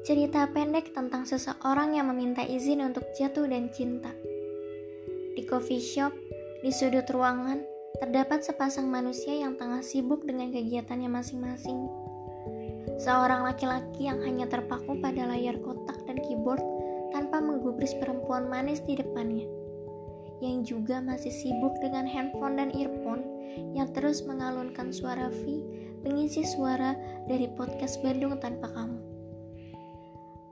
Cerita pendek tentang seseorang yang meminta izin untuk jatuh dan cinta. Di coffee shop, di sudut ruangan, terdapat sepasang manusia yang tengah sibuk dengan kegiatannya masing-masing. Seorang laki-laki yang hanya terpaku pada layar kotak dan keyboard tanpa menggubris perempuan manis di depannya, yang juga masih sibuk dengan handphone dan earphone yang terus mengalunkan suara V, pengisi suara dari podcast Bandung tanpa kamu.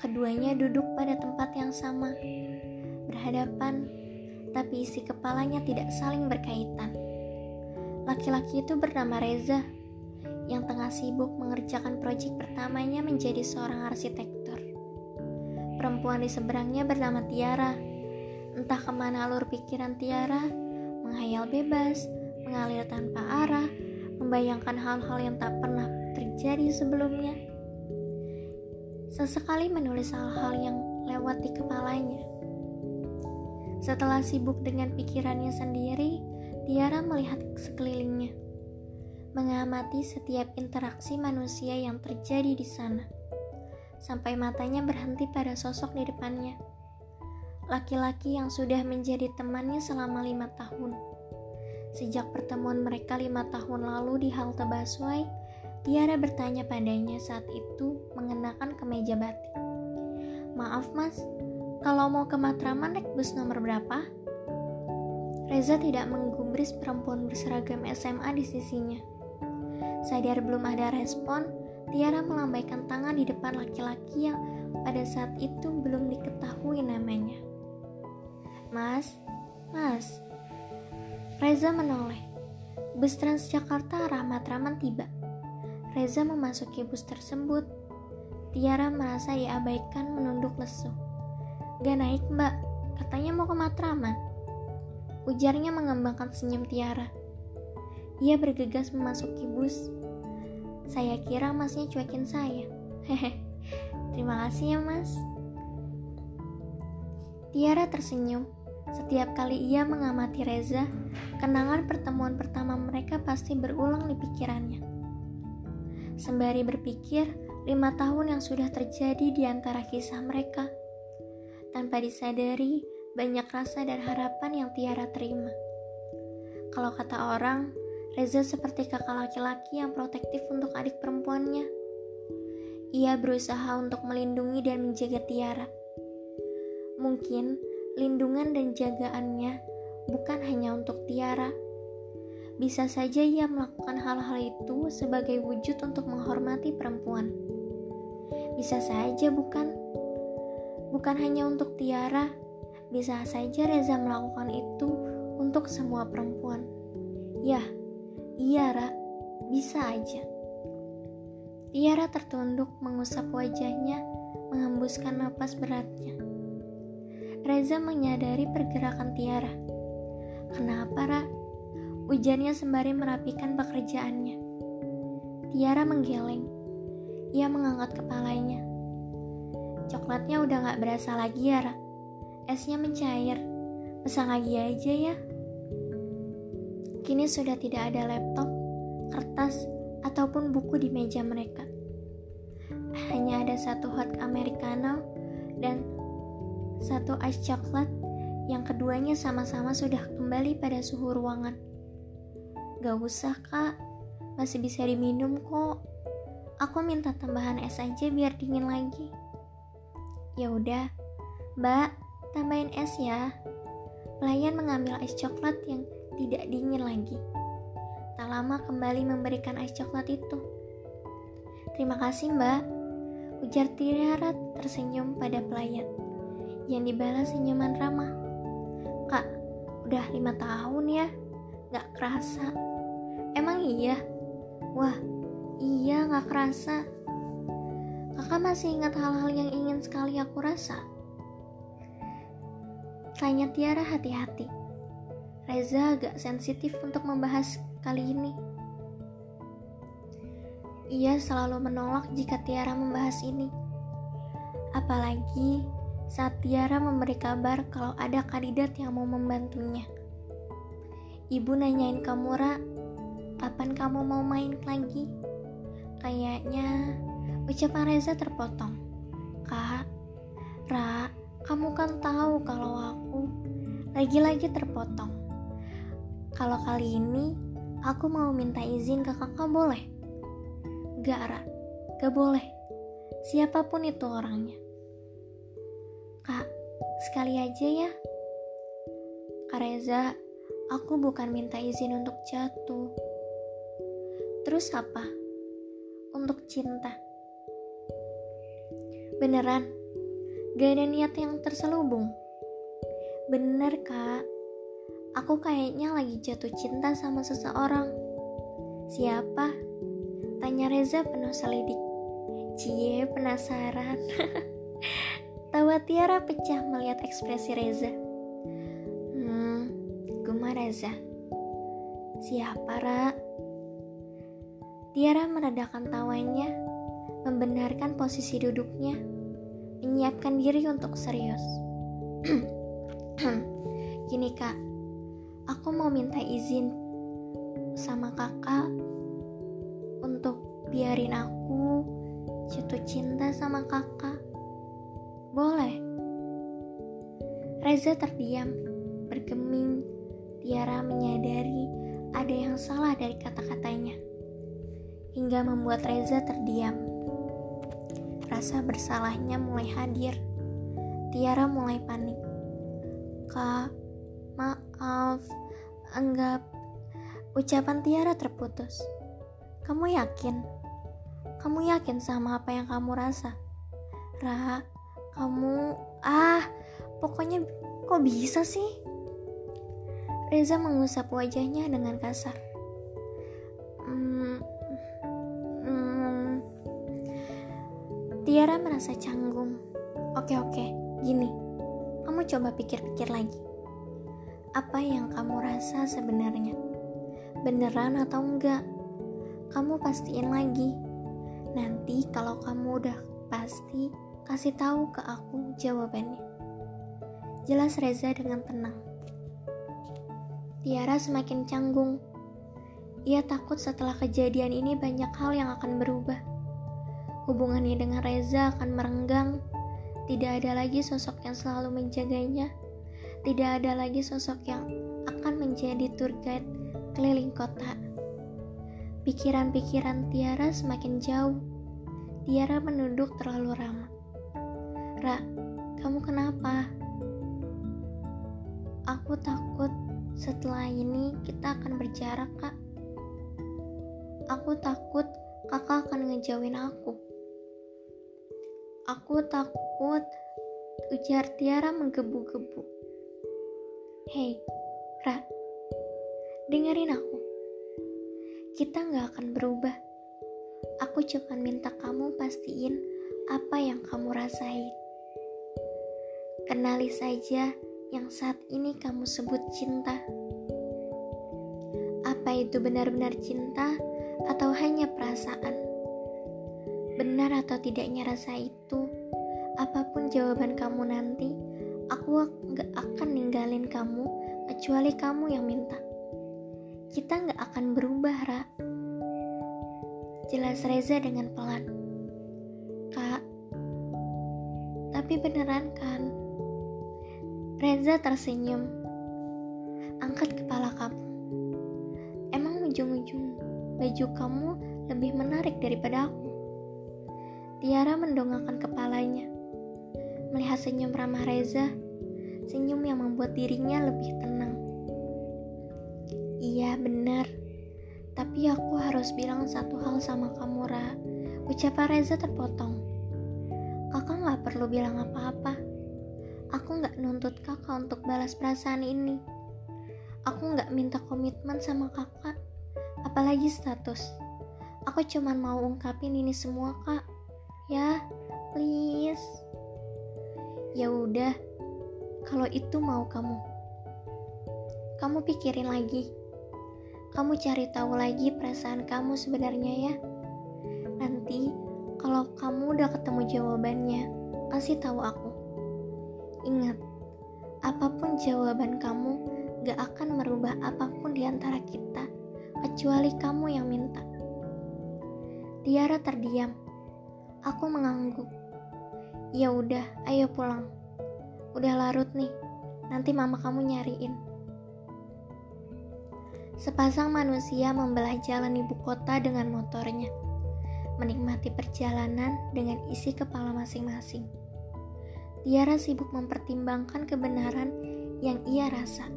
Keduanya duduk pada tempat yang sama, berhadapan, tapi isi kepalanya tidak saling berkaitan. Laki-laki itu bernama Reza, yang tengah sibuk mengerjakan proyek pertamanya menjadi seorang arsitektur. Perempuan di seberangnya bernama Tiara. Entah ke mana alur pikiran Tiara, menghayal bebas, mengalir tanpa arah, membayangkan hal-hal yang tak pernah terjadi sebelumnya sesekali menulis hal-hal yang lewat di kepalanya. Setelah sibuk dengan pikirannya sendiri, Tiara melihat sekelilingnya, mengamati setiap interaksi manusia yang terjadi di sana, sampai matanya berhenti pada sosok di depannya. Laki-laki yang sudah menjadi temannya selama lima tahun. Sejak pertemuan mereka lima tahun lalu di halte busway, Tiara bertanya padanya saat itu mengenakan kemeja batik. Maaf mas, kalau mau ke Matraman naik bus nomor berapa? Reza tidak menggubris perempuan berseragam SMA di sisinya. Sadar belum ada respon, Tiara melambaikan tangan di depan laki-laki yang pada saat itu belum diketahui namanya. Mas, mas. Reza menoleh. Bus Transjakarta Rahmat Raman tiba. Reza memasuki bus tersebut. Tiara merasa diabaikan menunduk lesu. Gak naik mbak, katanya mau ke Matraman. Ujarnya mengembangkan senyum Tiara. Ia bergegas memasuki bus. Saya kira masnya cuekin saya. Hehe, terima kasih ya mas. Tiara tersenyum. Setiap kali ia mengamati Reza, kenangan pertemuan pertama mereka pasti berulang di pikirannya sembari berpikir lima tahun yang sudah terjadi di antara kisah mereka. Tanpa disadari, banyak rasa dan harapan yang Tiara terima. Kalau kata orang, Reza seperti kakak laki-laki yang protektif untuk adik perempuannya. Ia berusaha untuk melindungi dan menjaga Tiara. Mungkin lindungan dan jagaannya bukan hanya untuk Tiara, bisa saja ia melakukan hal-hal itu sebagai wujud untuk menghormati perempuan. Bisa saja bukan? Bukan hanya untuk Tiara, bisa saja Reza melakukan itu untuk semua perempuan. Ya, iya Ra, bisa aja. Tiara tertunduk mengusap wajahnya, menghembuskan napas beratnya. Reza menyadari pergerakan Tiara. Kenapa, Ra? Ujarnya sembari merapikan pekerjaannya. Tiara menggeleng. Ia mengangkat kepalanya. Coklatnya udah gak berasa lagi ya, Ra. Esnya mencair. Pesan lagi aja ya. Kini sudah tidak ada laptop, kertas, ataupun buku di meja mereka. Hanya ada satu hot americano dan satu ice coklat yang keduanya sama-sama sudah kembali pada suhu ruangan. Gak usah kak, masih bisa diminum kok. Aku minta tambahan es aja biar dingin lagi. Ya udah, mbak, tambahin es ya. Pelayan mengambil es coklat yang tidak dingin lagi. Tak lama kembali memberikan es coklat itu. Terima kasih mbak, ujar Tiara tersenyum pada pelayan. Yang dibalas senyuman ramah. Kak, udah lima tahun ya, gak kerasa. Emang iya? Wah, iya gak kerasa. Kakak masih ingat hal-hal yang ingin sekali aku rasa? Tanya Tiara hati-hati. Reza agak sensitif untuk membahas kali ini. Ia selalu menolak jika Tiara membahas ini. Apalagi saat Tiara memberi kabar kalau ada kandidat yang mau membantunya. Ibu nanyain kamu, Ra, Kapan kamu mau main lagi? Kayaknya ucapan Reza terpotong. Kamu kan tahu kalau aku lagi-lagi terpotong. Kalau kali ini aku mau minta izin ke kakak boleh? Gak, Ra. Gak boleh. Siapa pun itu orangnya. Kak, sekali aja ya. Kak Reza, aku bukan minta izin untuk jatuh. Terus apa? Untuk cinta. Beneran, gak ada niat yang terselubung. Bener kak, aku kayaknya lagi jatuh cinta sama seseorang. Siapa? Tanya Reza penuh selidik. Cie, penasaran. Tawa Tiara pecah melihat ekspresi Reza. Guma Reza. Siapa, Ra? Tiara meredakan tawanya, membenarkan posisi duduknya, menyiapkan diri untuk serius. Gini kak, aku mau minta izin sama kakak untuk biarin aku jatuh cinta sama kakak. Boleh? Reza terdiam, bergeming, Tiara menyadari ada yang salah dari kata-katanya, hingga membuat Reza terdiam. Rasa bersalahnya mulai hadir. Tiara mulai panik. Kak, maaf, anggap ucapan Tiara terputus. Kamu yakin? Kamu yakin sama apa yang kamu rasa? Ra, kamu ah, pokoknya kok bisa sih? Reza mengusap wajahnya dengan kasar. Tiara merasa canggung. Oke oke, gini. Kamu coba pikir-pikir lagi. Apa yang kamu rasa sebenarnya? Beneran atau enggak? Kamu pastiin lagi. Nanti kalau kamu udah pasti, kasih tahu ke aku jawabannya. Jelas Reza dengan tenang. Tiara semakin canggung. Ia takut setelah kejadian ini banyak hal yang akan berubah. Hubungannya dengan Reza akan merenggang. Tidak ada lagi sosok yang selalu menjaganya. Tidak ada lagi sosok yang akan menjadi tour guide keliling kota. Pikiran-pikiran Tiara semakin jauh. Tiara menunduk terlalu ramah. Ra, kamu kenapa? Aku takut setelah ini kita akan berjarak, Kak. Aku takut kakak akan ngejauhin aku. Aku takut ujar Tiara menggebu-gebu. Hei, Ra, dengerin aku. Kita nggak akan berubah. Aku cuma minta kamu pastiin apa yang kamu rasain. Kenali saja yang saat ini kamu sebut cinta. Apa itu benar-benar cinta atau hanya perasaan? Benar atau tidaknya rasa itu, apa pun jawaban kamu nanti, aku gak akan ninggalin kamu kecuali kamu yang minta. Kita gak akan berubah, Ra. Jelas Reza dengan pelan. Kak, tapi beneran kan? Reza tersenyum. Angkat kepala kamu. Emang ujung-ujung baju kamu lebih menarik daripada aku? Tiara mendongakkan kepalanya. Melihat senyum ramah Reza, senyum yang membuat dirinya lebih tenang. Iya, benar. Tapi aku harus bilang satu hal sama kamu, Ra. Ucapan Reza terpotong. Kakak gak perlu bilang apa-apa Aku nggak nuntut kakak untuk balas perasaan ini. Aku nggak minta komitmen sama kakak, apalagi status. Aku cuma mau ungkapin ini semua kak. Ya, please. Ya udah, kalau itu mau kamu. Kamu pikirin lagi. Kamu cari tahu lagi perasaan kamu sebenarnya ya. Nanti kalau kamu udah ketemu jawabannya, kasih tahu aku. Ingat, apa pun jawaban kamu gak akan merubah apa pun di antara kita, kecuali kamu yang minta. Tiara terdiam. Aku mengangguk. Ya udah, ayo pulang. udah larut nih. Nanti mama kamu nyariin. Sepasang manusia membelah jalan ibu kota dengan motornya, menikmati perjalanan dengan isi kepala masing-masing. Tiara sibuk mempertimbangkan kebenaran yang ia rasa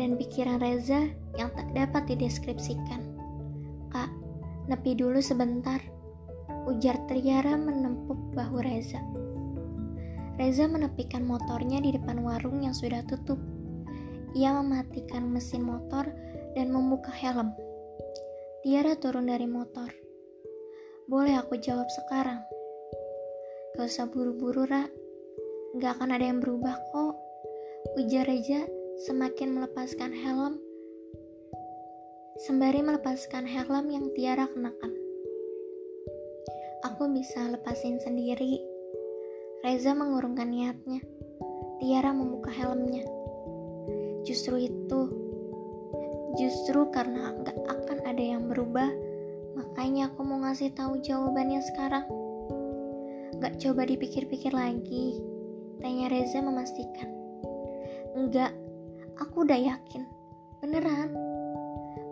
dan pikiran Reza yang tak dapat dideskripsikan. Kak, nepi dulu sebentar, ujar Tiara menempuk bahu Reza. Reza menepikan motornya di depan warung yang sudah tutup. Ia mematikan mesin motor dan membuka helm. Tiara turun dari motor. Boleh aku jawab sekarang? Gak usah buru-buru, Ra. Gak akan ada yang berubah kok. Ujar Reza semakin melepaskan helm sembari melepaskan helm yang Tiara kenakan. Aku bisa lepasin sendiri, Reza mengurungkan niatnya. Tiara membuka helmnya. Justru itu, justru karena nggak akan ada yang berubah, makanya aku mau ngasih tahu jawabannya sekarang. Gak coba dipikir-pikir lagi, tanya Reza memastikan. Enggak, aku udah yakin, beneran.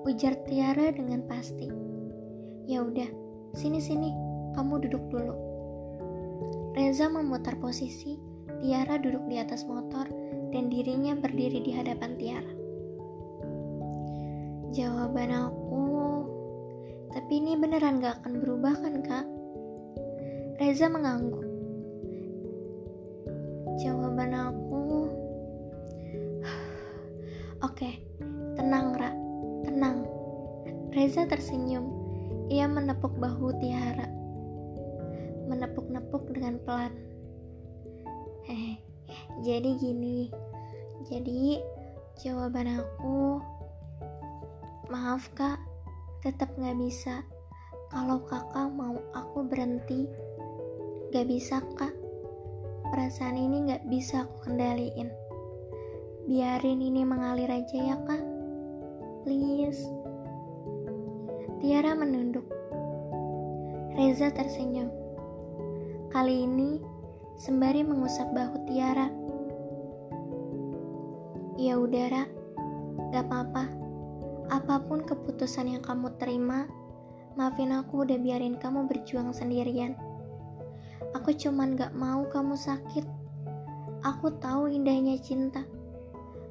Ujar Tiara dengan pasti. Ya udah, sini-sini, kamu duduk dulu. Reza memutar posisi, Tiara duduk di atas motor dan dirinya berdiri di hadapan Tiara. Jawaban aku, tapi ini beneran gak akan berubah kan kak? Reza mengangguk. Jawaban aku, oke, tenang Ra, tenang. Reza tersenyum. Ia menepuk bahu Tiara menepuk-nepuk dengan pelan. Hehe, jadi gini. Jadi jawaban aku, maaf kak, tetap gak bisa. Kalau kakak mau aku berhenti, gak bisa kak. Perasaan ini gak bisa aku kendaliin. Biarin ini mengalir aja ya kak. Please. Tiara menunduk. Reza tersenyum. Kali ini, sembari mengusap bahu Tiara. Ya udara, gak apa-apa. Apa pun keputusan yang kamu terima, maafin aku udah biarin kamu berjuang sendirian. Aku cuman gak mau kamu sakit. Aku tahu indahnya cinta.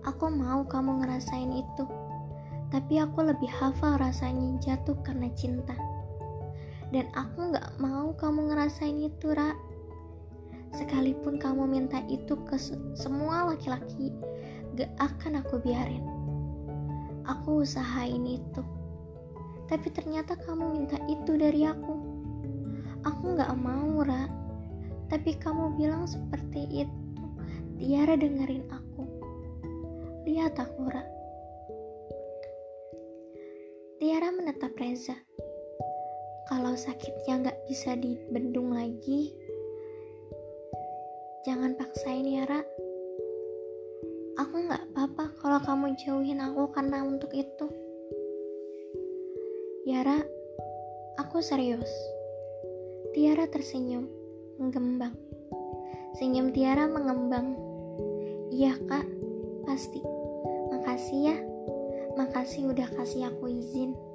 Aku mau kamu ngerasain itu. Tapi aku lebih hafal rasanya jatuh karena cinta dan aku gak mau kamu ngerasain itu Ra. Sekalipun kamu minta itu ke semua laki-laki gak akan aku biarin. Aku usahain itu. Tapi ternyata kamu minta itu dari aku. Aku gak mau Ra. Tapi kamu bilang seperti itu Tiara dengerin aku. Lihat aku Ra. Tiara menetap Reza kalau sakitnya nggak bisa dibendung lagi, jangan paksain ya, Ra. Aku nggak apa-apa kalau kamu jauhin aku karena untuk itu. Yara, aku serius. Tiara tersenyum, menggembang. Senyum Tiara mengembang. Iya kak, pasti. Makasih ya. Makasih udah kasih aku izin.